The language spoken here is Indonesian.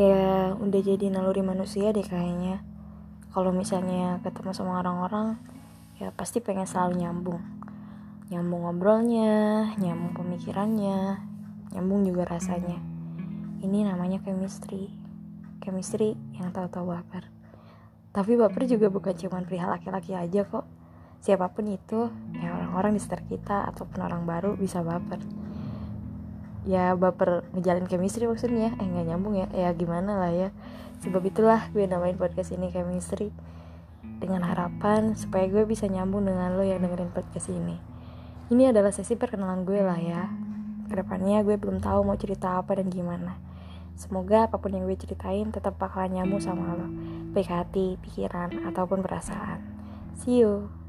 kayak udah jadi naluri manusia deh kayaknya. Kalau misalnya ketemu sama orang-orang ya pasti pengen selalu nyambung. Nyambung ngobrolnya nyambung pemikirannya nyambung juga rasanya. Ini namanya chemistry. Chemistry yang tahu-tahu baper. Tapi baper juga bukan cuma perihal laki-laki aja kok. Siapa pun itu ya orang-orang di sekitar kita ataupun orang baru bisa baper ya baper ngejalin chemistry maksudnya. Eh nggak nyambung ya. Ya gimana lah ya. Sebab itulah gue namain podcast ini chemistry. Dengan harapan supaya gue bisa nyambung dengan lo yang dengerin podcast ini. Ini adalah sesi perkenalan gue lah ya. Ke depannya gue belum tahu mau cerita apa dan gimana. Semoga apa pun yang gue ceritain tetap bakalan nyambung sama lo. Baik hati, pikiran, ataupun perasaan. See you